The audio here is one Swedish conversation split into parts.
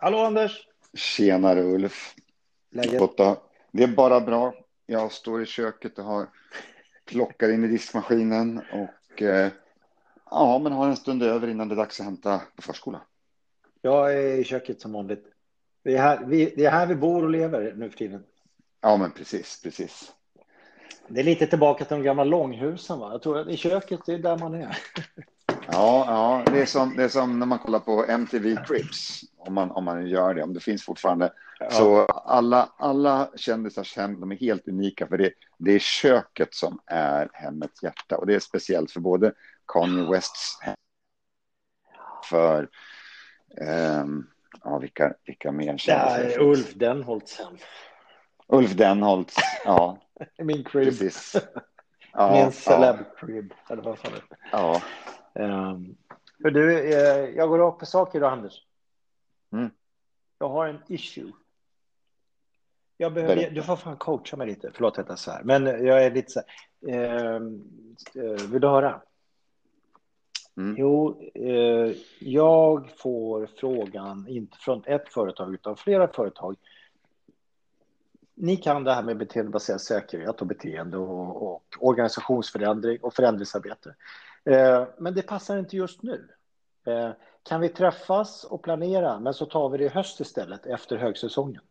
Hallå Anders! Tjenare Ulf! Läget? Det är bara bra. Jag står i köket och har plockar in i diskmaskinen och eh, ja, men har en stund över innan det är dags att hämta på förskola. Jag är i köket som vanligt. Det är här vi, det är här vi bor och lever nu för tiden. Ja, men precis, precis. Det är lite tillbaka till de gamla långhusen. Va? Jag tror att i köket det är där man är. Ja, ja det, är som, det är som när man kollar på MTV Crips, om man, om man gör det, om det finns fortfarande. Ja. Så alla, alla kändisars hem, de är helt unika, för det, det är köket som är hemmets hjärta. Och det är speciellt för både Kanye Wests hem, för, ehm, ja, vilka, vilka mer kändisar? Ulf Denholtz hem. Ulf Denholt, ja, Min crib. precis. Ja, Min ja, celeb crib. Eller vad fan det ja. Um, för du, eh, jag går rakt på sak idag Anders. Mm. Jag har en issue. Jag behöver, du får fan coacha mig lite. Förlåt att jag så här. Men jag är lite så här. ehm, eh, vill du höra? Mm. Jo, eh, jag får frågan, inte från ett företag utan flera företag. Ni kan det här med beteendebaserad säkerhet och beteende och, och organisationsförändring och förändringsarbete. Eh, men det passar inte just nu. Eh, kan vi träffas och planera, men så tar vi det i höst istället efter högsäsongen?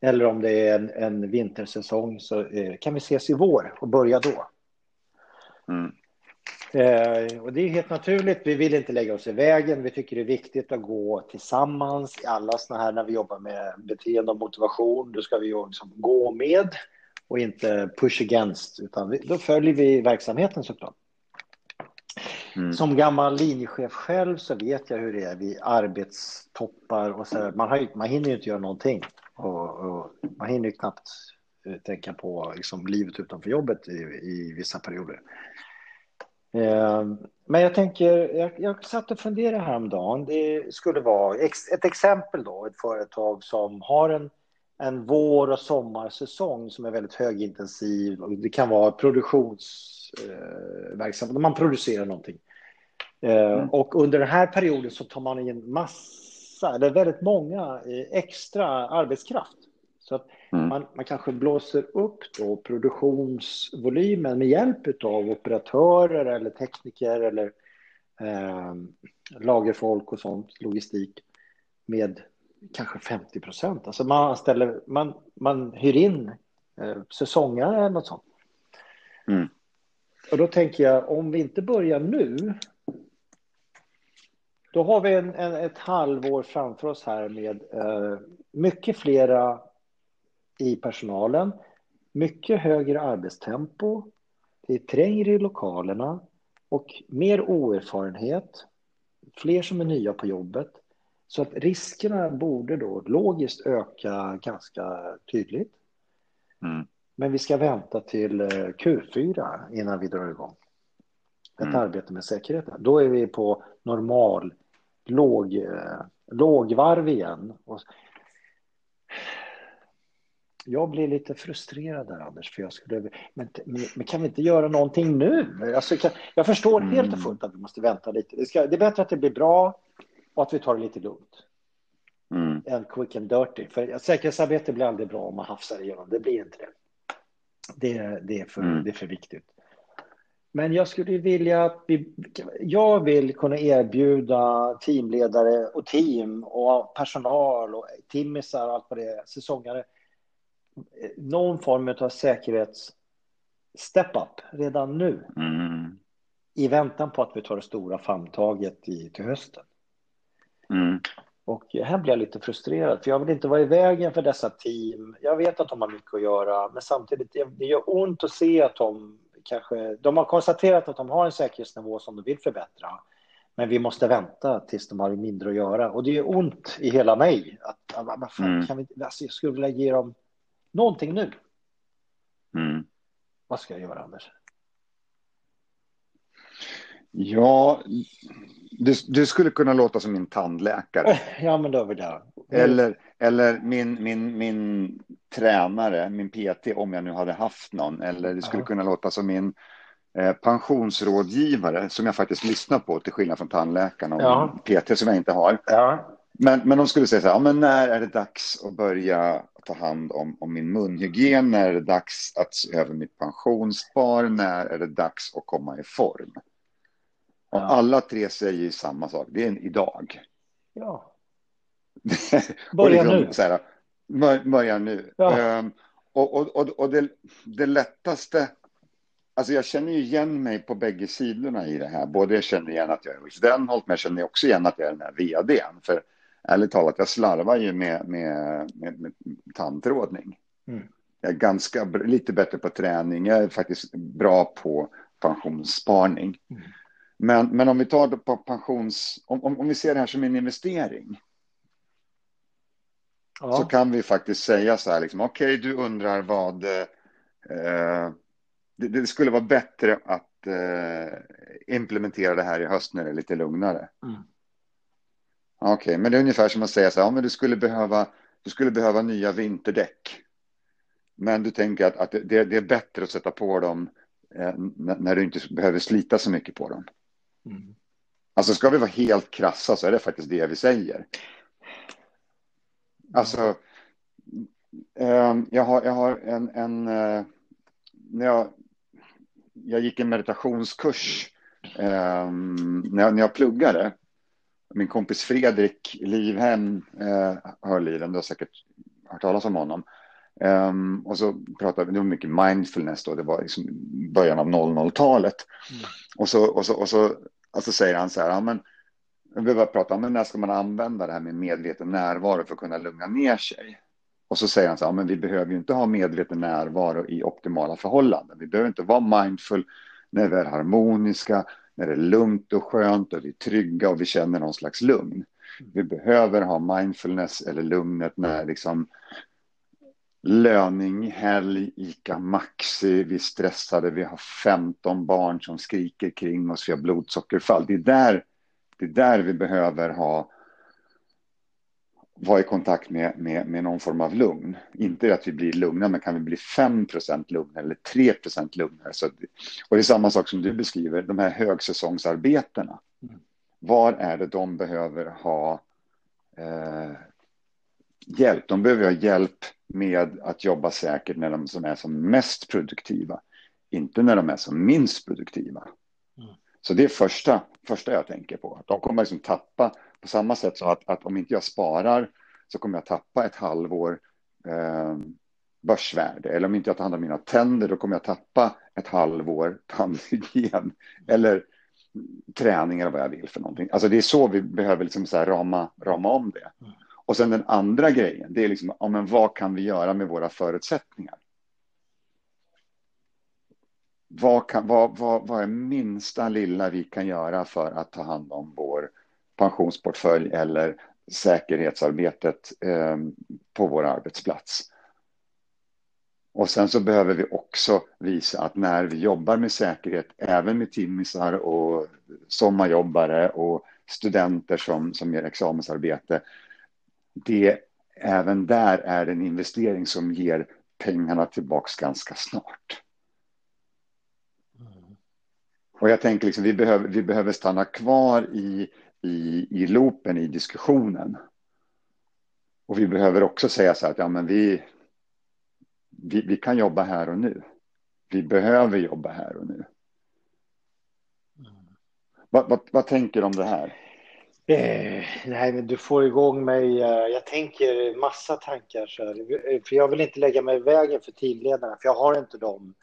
Eller om det är en, en vintersäsong så eh, kan vi ses i vår och börja då. Mm. Eh, och det är helt naturligt. Vi vill inte lägga oss i vägen. Vi tycker det är viktigt att gå tillsammans i alla såna här när vi jobbar med beteende och motivation. Då ska vi liksom gå med och inte push against, utan vi, då följer vi verksamheten såklart. Mm. Som gammal linjechef själv så vet jag hur det är vid arbetstoppar och så. här. Man, har, man hinner ju inte göra någonting och, och man hinner ju knappt eh, tänka på liksom, livet utanför jobbet i, i vissa perioder. Eh, Men jag tänker, jag, jag satt och funderade häromdagen. Det skulle vara ett exempel då, ett företag som har en, en vår och sommarsäsong som är väldigt högintensiv. Det kan vara produktionsverksamhet, man producerar någonting. Eh, Mm. Och under den här perioden så tar man in massa, eller väldigt många eh, extra arbetskraft. Så att Mm. man, man kanske blåser upp då produktionsvolymen med hjälp av operatörer eller tekniker eller eh, lagerfolk och sånt, logistik, med kanske 50 procent. Alltså man, ställer, man, man hyr in eh, säsongare eller något sånt. Mm. Och då tänker jag, om vi inte börjar nu, då har vi en, en, ett halvår framför oss här med eh, mycket flera i personalen, mycket högre arbetstempo, det är trängre i lokalerna och mer oerfarenhet, fler som är nya på jobbet. Så att riskerna borde då logiskt öka ganska tydligt. Mm. Men vi ska vänta till eh, Q4 innan vi drar igång ett Mm. arbete med säkerheten. Då är vi på normal, låg, eh, lågvarv igen. Och jag blir lite frustrerad där, Anders, för jag skulle... Men, men, kan vi inte göra någonting nu? Alltså, kan, jag förstår Mm. helt och fullt att vi måste vänta lite. Det, ska, det är bättre att det blir bra och att vi tar det lite lugnt Mm. än quick and dirty. För säkerhetsarbete blir aldrig bra om man hafsar igenom. Det blir inte det. Det, det, är, för, Mm. det är för viktigt. Men jag skulle vilja att vi, jag vill kunna erbjuda teamledare och team och personal och timmisar och allt vad det är, säsongare, någon form av säkerhets step up redan nu Mm. i väntan på att vi tar det stora famntaget i, till hösten. Mm. Och här blir jag lite frustrerad, för jag vill inte vara i vägen för dessa team. Jag vet att de har mycket att göra, men samtidigt det gör ont att se att de kanske... De har konstaterat att de har en säkerhetsnivå som de vill förbättra, men vi måste vänta tills de har mindre att göra. Och det gör ont i hela mig. Att, vad fan, Mm. kan vi, alltså, jag skulle vilja ge dem någonting nu. Mm. Vad ska jag göra, Anders? Ja, du, du skulle kunna låta som min tandläkare. Ja, men då är vi där. Eller, eller min, min, min tränare, min PT, om jag nu hade haft någon. Eller det skulle Ja. kunna låta som min eh, pensionsrådgivare, som jag faktiskt lyssnar på, till skillnad från tandläkaren och Ja. PT som jag inte har. Ja, Men, men de skulle säga så här, ja, men när är det dags att börja ta hand om, om min munhygien? När är det dags att se över mitt pensionsspar? När är det dags att komma i form? Och Ja. alla tre säger ju samma sak, det är en idag. Ja. Och Börja liksom nu. Så här, bör- börja nu. Ja. Ehm, och och, och, och det, det lättaste, alltså jag känner ju igen mig på bägge sidorna i det här. Både jag känner igen att jag är Ulf Denholt, men jag känner också igen att jag är den här vdn. För ärligt talat, jag slarvar ju med, med, med, med tandtrådning. Mm. Jag är ganska lite bättre på träning. Jag är faktiskt bra på pensionssparning. Mm. Men, men om vi tar det på pensions... Om, om, om vi ser det här som en investering Ja. så kan vi faktiskt säga så här, liksom, okej, du undrar vad... Eh, det, det skulle vara bättre att eh, implementera det här i höst när det är lite lugnare. Mm. Okej, men det är ungefär som att säga så här, ja, men du skulle behöva, du skulle behöva nya vinterdäck. Men du tänker att, att det, det är bättre att sätta på dem eh, när du inte behöver slita så mycket på dem. Mm. Alltså ska vi vara helt krassa så är det faktiskt det vi säger. Alltså, eh, jag har, jag har en, en eh, när jag, jag gick en meditationskurs eh, när, jag, när jag pluggade. Min kompis Fredrik Livhem eh, höll i den, du har säkert hört talas om honom. Um, och så pratade vi, det var mycket mindfulness då, det var liksom början av 00-talet. Mm. Och så, och så, och så, och så säger han så här, ja, men vi behöver prata om när ska man använda det här med medveten närvaro för att kunna lugna ner sig. Och så säger han så här, ja, men vi behöver ju inte ha medveten närvaro i optimala förhållanden. Vi behöver inte vara mindful när vi är harmoniska, när det är lugnt och skönt och vi är trygga och vi känner någon slags lugn. Vi behöver ha mindfulness eller lugnet när liksom löning, helg, Ica Maxi, vi är stressade, vi har 15 barn som skriker kring oss, vi har blodsockerfall. Det är där, det är där vi behöver ha vara i kontakt med, med, med någon form av lugn. Inte att vi blir lugna, men kan vi bli 5% lugnare eller 3 lugnare? Så, och det är samma sak som du beskriver, de här högsäsongsarbetena. Mm. Var är det de behöver ha eh, hjälp? De behöver ha hjälp med att jobba säkert när de som är som mest produktiva. Inte när de är som minst produktiva. Mm. Så det är första, första jag tänker på. De kommer liksom tappa på samma sätt så att, att om inte jag sparar så kommer jag tappa ett halvår eh, börsvärde. Eller om inte jag tar hand om mina tänder då kommer jag tappa ett halvår tandhygien. Eller träning eller vad jag vill för någonting. Alltså det är så vi behöver liksom så här rama, rama om det. Och sen den andra grejen, det är liksom, ja, men vad kan vi göra med våra förutsättningar? Vad, kan, vad, vad, vad är minsta lilla vi kan göra för att ta hand om vår pensionsportfölj eller säkerhetsarbetet eh, på vår arbetsplats? Och sen så behöver vi också visa att när vi jobbar med säkerhet, även med timmisar och sommarjobbare och studenter som, som gör examensarbete, det även där är en investering som ger pengarna tillbaks ganska snart. Mm. Och jag tänker liksom vi behöver, vi behöver stanna kvar i, i, i loopen i diskussionen. Och vi behöver också säga så här att ja, men vi, vi, vi kan jobba här och nu. Vi behöver jobba här och nu. Vad, vad, vad tänker du om det här? Eh, nej, men du får igång mig. eh, Jag tänker massa tankar. Så här. För jag vill inte lägga mig i vägen för teamledarna, för jag har inte dem.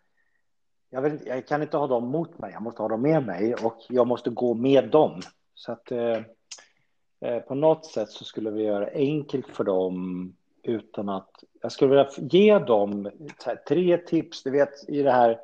Jag, vill, jag kan inte ha dem mot mig, jag måste ha dem med mig och jag måste gå med dem. Så att eh, eh, på något sätt så skulle vi göra enkelt för dem utan att... Jag skulle vilja ge dem tre tips, du vet i det här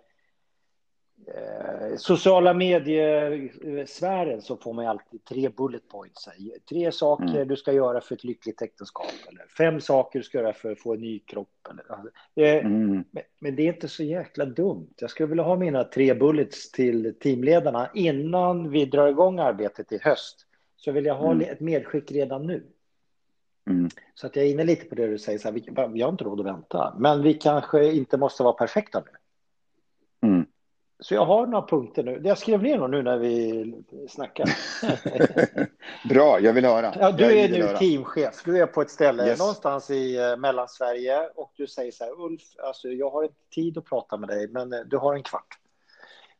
eh, sociala medier-sfären så får man alltid tre bullet points. Här. Tre saker Mm. du ska göra för ett lyckligt äktenskap eller fem saker du ska göra för att få en ny kropp. Eller, eh, Mm, men, men det är inte så jäkla dumt. Jag skulle vilja ha mina tre bullets till teamledarna innan vi drar igång arbetet i höst. Så vill jag ha Mm. ett medskick redan nu. mm, Så att jag är inne lite på det du säger, så här, vi, vi har inte råd att vänta. Men vi kanske inte måste vara perfekta nu. Mm, så jag har några punkter nu. Jag skrev ner dem nu när vi snackar. Bra, jag vill höra. Ja, du jag är nu höra. teamchef. Du är på ett ställe Yes. någonstans i eh, Mellansverige och du säger så här, Ulf, alltså, jag har inte tid att prata med dig, men eh, du har en kvart.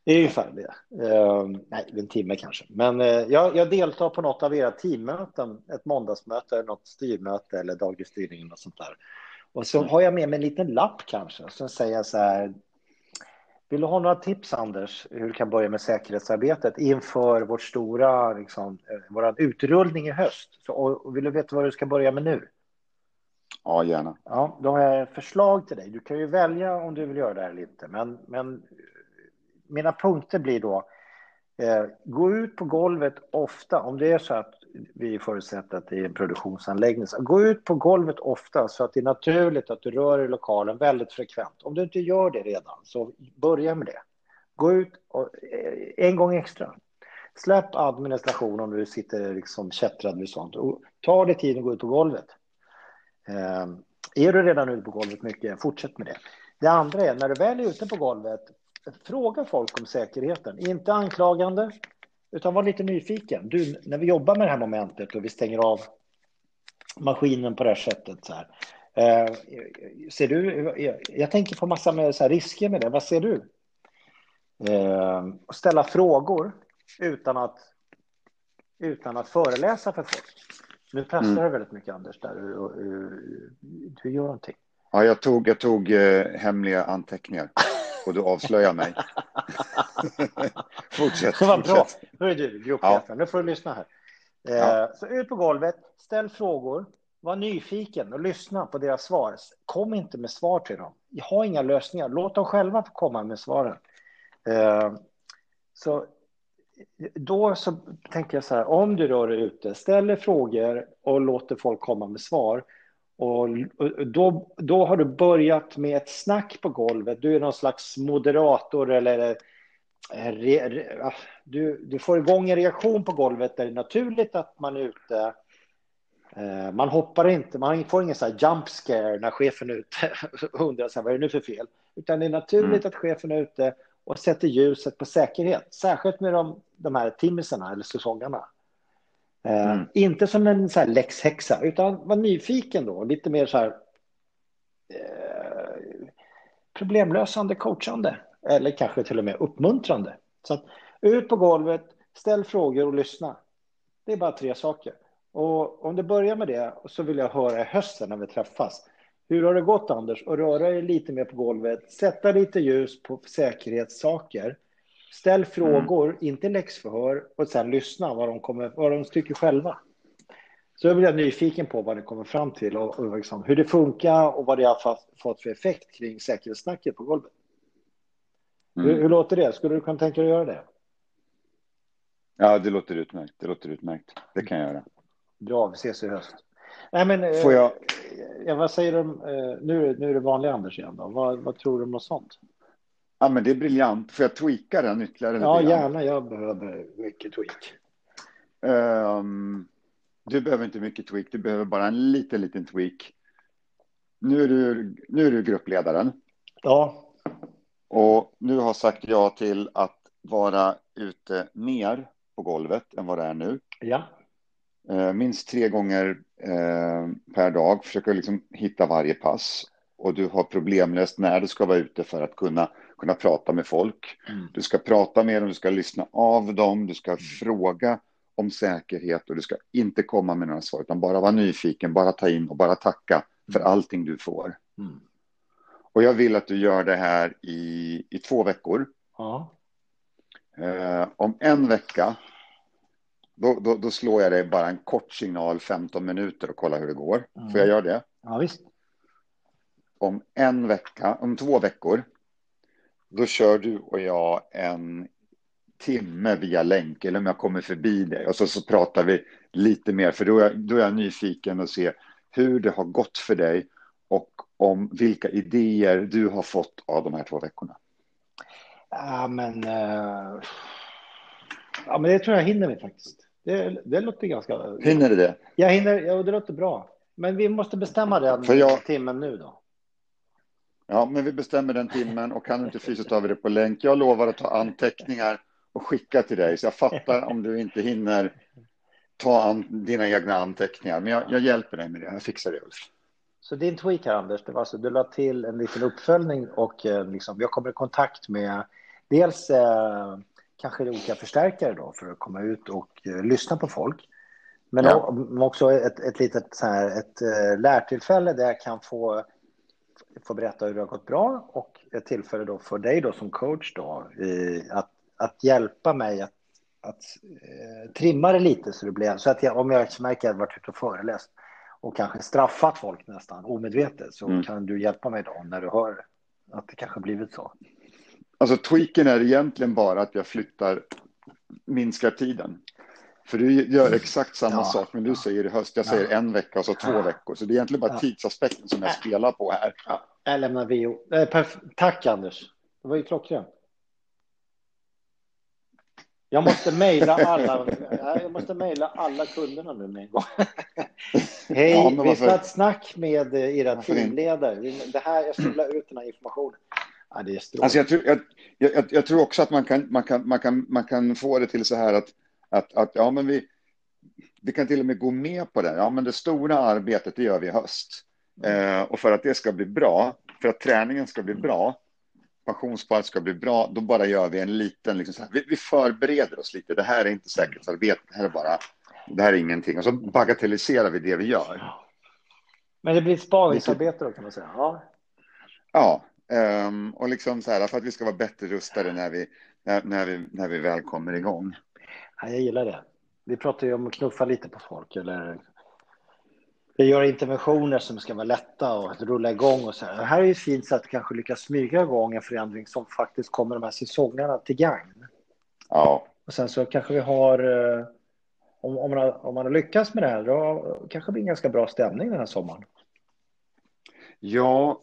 Det är ungefär det. Eh, nej, en timme kanske. Men eh, jag, jag deltar på något av era teammöten, ett måndagsmöte, något styrmöte eller daglig styrning och något sånt där. Och så har jag med mig en liten lapp kanske. Så säger så här, vill du ha några tips, Anders, hur du kan börja med säkerhetsarbetet inför vårt stora, liksom, eh, vår utrullning i höst? Så, och, vill du veta vad du ska börja med nu? Ja, gärna. Ja, då har jag förslag till dig. Du kan ju välja om du vill göra det här eller inte. Men, men mina punkter blir då, eh, gå ut på golvet ofta, om det är så att vi förutsätter att det är en produktionsanläggning. Så gå ut på golvet ofta så att det är naturligt att du rör i lokalen väldigt frekvent. Om du inte gör det redan, så börja med det. Gå ut och, eh, en gång extra. Släpp administration om du sitter liksom kättrad vid sånt. Och ta dig tiden att gå ut på golvet. Eh, är du redan ute på golvet mycket, fortsätt med det. Det andra är, när du väl är ute på golvet, fråga folk om säkerheten. Inte anklagande, utan var lite nyfiken. Du, när vi jobbar med det här momentet och vi stänger av maskinen på det här sättet. Så här, eh, ser du, jag, jag tänker på massa med, så här, risker med det. Vad ser du? Eh, ställa frågor utan att, utan att föreläsa för folk. Nu pressar Mm. du väldigt mycket, Anders. Där. Du, du, du gör någonting. Ja, jag tog, jag tog eh, hemliga anteckningar och du avslöjar mig. fortsätt, var bra. Hörru du, gruppchefen, nu får du lyssna här. Eh, Ja. Så ut på golvet, ställ frågor, var nyfiken och lyssna på deras svar. Kom inte med svar till dem. Jag har inga lösningar. Låt dem själva komma med svaren. Eh, så då så tänker jag så här, om du rör dig ute, ställer frågor och låter folk komma med svar. Och då, då har du börjat med ett snack på golvet. Du är någon slags moderator eller eh, re, re, ah, du, du får igång en reaktion på golvet där det är naturligt att man är ute. Eh, man hoppar inte, man får ingen så här jump scare när chefen är ute och undrar så här, vad är det nu för fel? Utan det är naturligt att chefen är ute och sätter ljuset på säkerhet. Särskilt med de, de här timmisarna eller säsongerna. Eh, Mm. Inte som en så här läxhäxa, utan var nyfiken då. Lite mer så här eh, problemlösande, coachande. Eller kanske till och med uppmuntrande. Så att, ut på golvet, ställ frågor och lyssna. Det är bara tre saker. Och om du börjar med det så vill jag höra i hösten när vi träffas. Hur har det gått Anders? Och röra dig lite mer på golvet, sätta lite ljus på säkerhetssaker. Ställ frågor, inte läxförhör och sen lyssna vad de, kommer, vad de tycker själva. Så jag blir nyfiken på vad ni kommer fram till och, och liksom, hur det funkar och vad det har fått, för effekt kring säkerhetssnacket på golvet. Hur, Mm. hur låter det? Skulle du kunna tänka dig att göra det? Ja, det låter utmärkt. Det låter utmärkt. Det kan jag göra. Bra, vi ses i höst. Nej, men, eh, Får jag- ja, vad säger du eh, nu, nu är det vanliga Anders igen då. Vad, vad tror du om något sånt? Ja, men det är briljant. Får jag tweaka den ytterligare? lite Ja, grann? gärna. Jag behöver mycket tweak. Ehm, du behöver inte mycket tweak, du behöver bara en liten, liten tweak. Nu är du, nu är du gruppledaren Ja, och nu har sagt ja till att vara ute mer på golvet än vad det är nu. ja, Eh, minst tre gånger eh, per dag, försöka liksom hitta varje pass. Och du har problemlöst när du ska vara ute för att kunna, kunna prata med folk. Mm. Du ska prata med dem, du ska lyssna av dem, du ska fråga om säkerhet och du ska inte komma med några svar utan bara vara nyfiken, bara ta in och bara tacka för allting du får. Mm. Och jag vill att du gör det här i, i två veckor. ja. Eh, om en vecka, då, då, då slår jag dig bara en kort signal, 15 minuter och kolla hur det går. Mm. Får jag göra det? ja visst. Om en vecka, om två veckor, då kör du och jag en timme via länk, eller om jag kommer förbi dig. Och så, så pratar vi lite mer, för då är, jag, då är jag nyfiken och se hur det har gått för dig och om vilka idéer du har fått av de här två veckorna. Ja, men, eh, ja, men det tror jag hinner vi faktiskt. Det, det låter ganska... Hinner du det? Jag hinner, ja, det låter bra. Men vi måste bestämma den jag- timmen nu då. Ja, men vi bestämmer den timmen och kan du inte fysiskt tar vi det på länk. Jag lovar att ta anteckningar och skicka till dig. Så jag fattar om du inte hinner ta an, dina egna anteckningar. Men jag, jag, hjälper dig med det. Jag fixar det, Ulf. Så din tweak här, Anders, det var alltså du la till en liten uppföljning och eh, liksom, jag kommer i kontakt med dels eh, kanske olika förstärkare då för att komma ut och eh, lyssna på folk. Men ja. också ett, ett litet så här, ett uh, lärtillfälle där jag kan få, få berätta hur det har gått bra och ett tillfälle då för dig då som coach då i, att, att hjälpa mig att, att uh, trimma det lite så det blir så att jag, om jag märker att jag varit ute och föreläst och kanske straffat folk nästan omedvetet så mm. kan du hjälpa mig då när du hör att det kanske blivit så. Alltså tweaken är egentligen bara att jag flyttar, minskar tiden. För du gör exakt samma ja, sak, men du ja. säger i höst, jag säger ja. en vecka och så två veckor. Så det är egentligen bara tidsaspekten som jag spelar på här. Jag lämnar VO. Eh, Tack Anders, det var ju klockrent. Jag måste mejla alla, jag måste mejla alla kunderna nu med en gång. Hej, ja, vi ha ett snack med eh, era teamledare. Det här, jag ska la ut den här informationen. Ja, det är alltså jag, tror, jag, jag, jag, tror också att man kan, man, kan, man, kan, man kan få det till så här att, att, att ja, men vi, vi kan till och med gå med på det. Ja, men det stora arbetet det gör vi i höst. Eh, och för att det ska bli bra, för att träningen ska bli bra, pensionssparet ska bli bra, då bara gör vi en liten, liksom här, vi, vi, förbereder oss lite. Det här är inte säkerhetsarbete, det här är bara, det här är ingenting. Och så bagatelliserar vi det vi gör. Men det blir ett spaningsarbete då kan man säga? Ja. Ja, um, och liksom så här för att vi ska vara bättre rustade när vi, när, när vi, när vi väl kommer igång. Ja, jag gillar det. Vi pratar ju om att knuffa lite på folk eller vi gör interventioner som ska vara lätta och rulla igång och så här. Det här är ju fint så att kanske lyckas smyga igång en förändring som faktiskt kommer de här säsongerna till gagn. Ja. Och sen så kanske vi har, eh, om, om, man, har, om man har lyckats med det här, då kanske det blir en ganska bra stämning den här sommaren. Ja,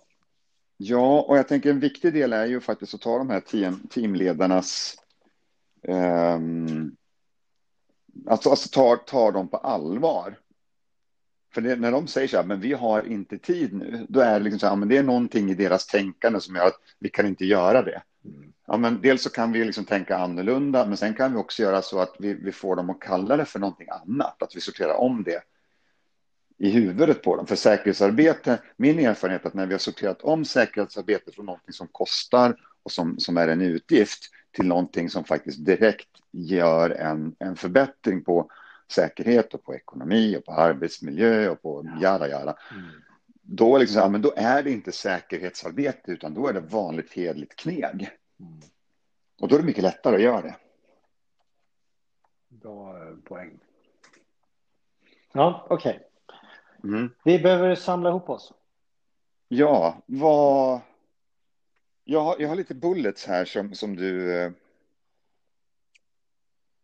ja, och jag tänker en viktig del är ju faktiskt att ta de här team, teamledarnas um, alltså, alltså tar, tar dem på allvar. För det, när de säger så här, men vi har inte tid nu, då är det liksom så här, men det är någonting i deras tänkande som gör att vi kan inte göra det. Ja, men dels så kan vi liksom tänka annorlunda, men sen kan vi också göra så att vi, vi får dem att kalla det för någonting annat, att vi sorterar om det i huvudet på dem. För säkerhetsarbete, min erfarenhet är att när vi har sorterat om säkerhetsarbete från någonting som kostar och som, som är en utgift till någonting som faktiskt direkt gör en, en förbättring på säkerhet och på ekonomi och på arbetsmiljö och på jada jada. Mm. Då, liksom, men då är det inte säkerhetsarbete utan då är det vanligt hedligt kneg. Mm. Och då är det mycket lättare att göra det. Bra eh, poäng. Ja, okej. Okay. Mm. Vi behöver samla ihop oss. Ja, vad... Jag har, jag har lite bullets här som, som du... Eh,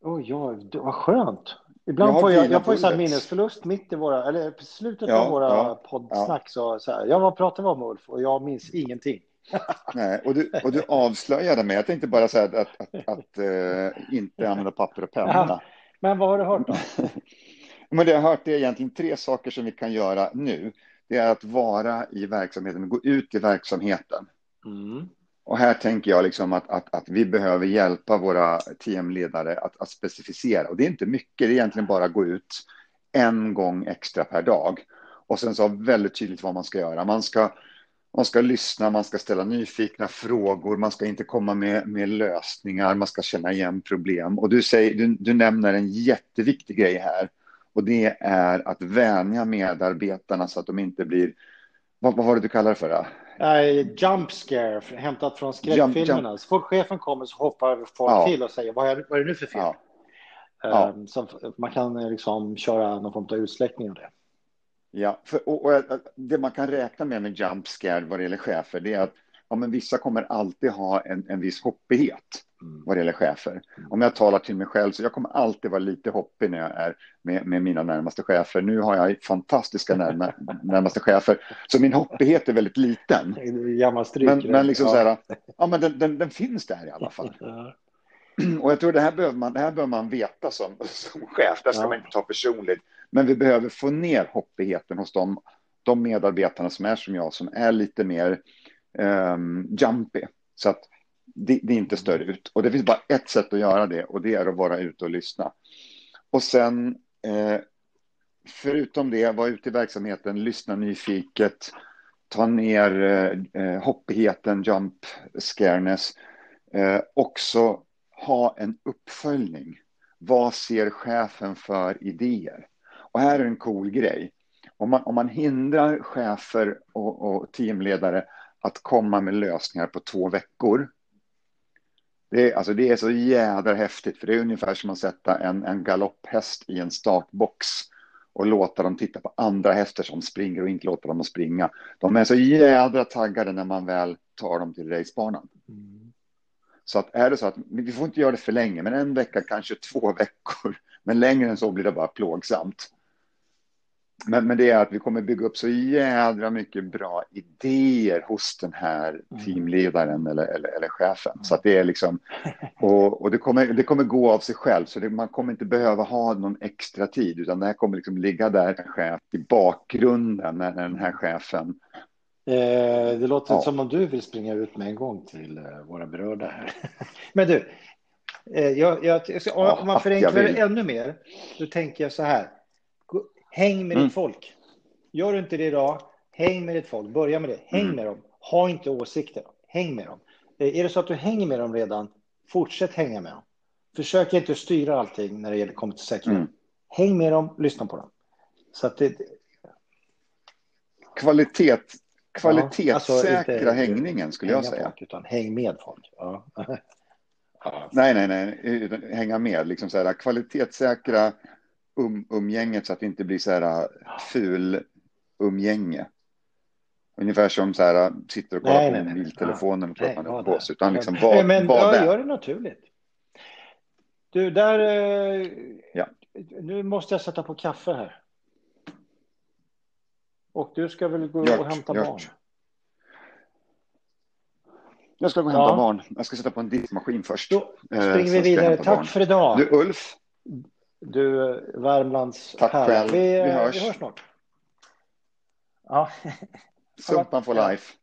oh, ja, vad skönt. Ibland jag får jag, jag får så här minnesförlust mitt i våra, eller slutet ja, av våra ja, poddsnack. Ja. Så, så här, ja, vad pratar vi om Ulf? Och jag minns ingenting. Nej, och du, och du avslöjade mig. Jag tänkte bara säga att, att, att, att uh, inte använda papper och penna. Men vad har du hört då? men det jag har hört är egentligen tre saker som vi kan göra nu. Det är att vara i verksamheten, gå ut i verksamheten. Mm. Och här tänker jag liksom att, att, att vi behöver hjälpa våra teamledare att, att specificera. Och det är inte mycket, det är egentligen bara att gå ut en gång extra per dag. Och sen så väldigt tydligt vad man ska göra. Man ska, man ska lyssna, man ska ställa nyfikna frågor, man ska inte komma med, med lösningar, man ska känna igen problem. Och du, säger, du, du nämner en jätteviktig grej här. Och det är att vänja medarbetarna så att de inte blir, vad, vad var det du kallar det för? Uh, jump scare, hämtat från skräckfilmerna. Jump, Så fort chefen kommer så hoppar folk ja. till och säger vad är, vad är det nu för film? Ja. Um, så man kan liksom köra någon form av utsläckning av det. Ja, för, och, och, det man kan räkna med med jump scare vad det gäller chefer, det är att ja, men vissa kommer alltid ha en, en viss hoppighet mm. vad det gäller chefer. Mm. Om jag talar till mig själv så jag kommer alltid vara lite hoppig när jag är med, med mina närmaste chefer. Nu har jag fantastiska närma, närmaste chefer, så min hoppighet är väldigt liten. Men, men liksom ja. så här, ja men den, den, den, finns där i alla fall. Och jag tror det här behöver man, det här behöver man veta som, som chef, det ska ja. man inte ta personligt. Men vi behöver få ner hoppigheten hos de, de medarbetarna som är som jag, som är lite mer um, jumpy. Så att det, det, inte större ut. Och det finns bara ett sätt att göra det och det är att vara ute och lyssna. Och sen, eh, förutom det, vara ute i verksamheten, lyssna nyfiket, ta ner eh, eh, hoppigheten, jump scareness. Eh, också ha en uppföljning. Vad ser chefen för idéer? Och här är en cool grej. Om man, om man hindrar chefer och, och teamledare att komma med lösningar på två veckor. Det är, alltså det är så jädra häftigt, för det är ungefär som att sätta en, en galopphäst i en startbox och låta dem titta på andra hästar som springer och inte låta dem springa. De är så jädra taggade när man väl tar dem till racebanan. Mm. Så att är det så att vi får inte göra det för länge, men en vecka, kanske två veckor, men längre än så blir det bara plågsamt. Men, men det är att vi kommer bygga upp så jädra mycket bra idéer hos den här mm. teamledaren eller, eller, eller chefen. Så att det är liksom, och, och det, kommer, det kommer gå av sig själv, så det, man kommer inte behöva ha någon extra tid, utan det här kommer liksom ligga där, en chef i bakgrunden när, när den här chefen Eh, det låter ja. som om du vill springa ut med en gång till eh, våra berörda här. Men du, eh, jag, jag, om man förenklar det ännu mer, då tänker jag så här. Häng med mm. ditt folk. Gör du inte det idag, häng med ditt folk. Börja med det. Häng mm. med dem. Ha inte åsikter. Häng med dem. Är det så att du hänger med dem redan, fortsätt hänga med dem. Försök inte styra allting när det gäller kommer till säkerhet. Mm. Häng med dem, lyssna på dem. Så att det... Kvalitet, kvalitetssäkra ja, alltså hängningen skulle jag säga. Folk, utan häng med folk. Ja. ja. Nej, nej, nej, hänga med, liksom så här, kvalitetssäkra um, umgänget så att det inte blir så här ful umgänge. Ungefär som så här, sitter och kollar nej, på mobiltelefonen och tror att man är på sig. Utan liksom, vad, men, vad ja, gör det naturligt. Du, där... Eh, ja. Nu måste jag sätta på kaffe här. Och du ska väl gå gjort, och hämta gjort. barn? Jag ska gå och hämta ja. barn. Jag ska sätta på en diskmaskin först. Då eh, springer vi vidare. Tack barn. för idag. Du, Ulf. Du, Värmlands Tack här. själv. Vi, vi, hörs. vi hörs snart. Ja. Sumpan for life.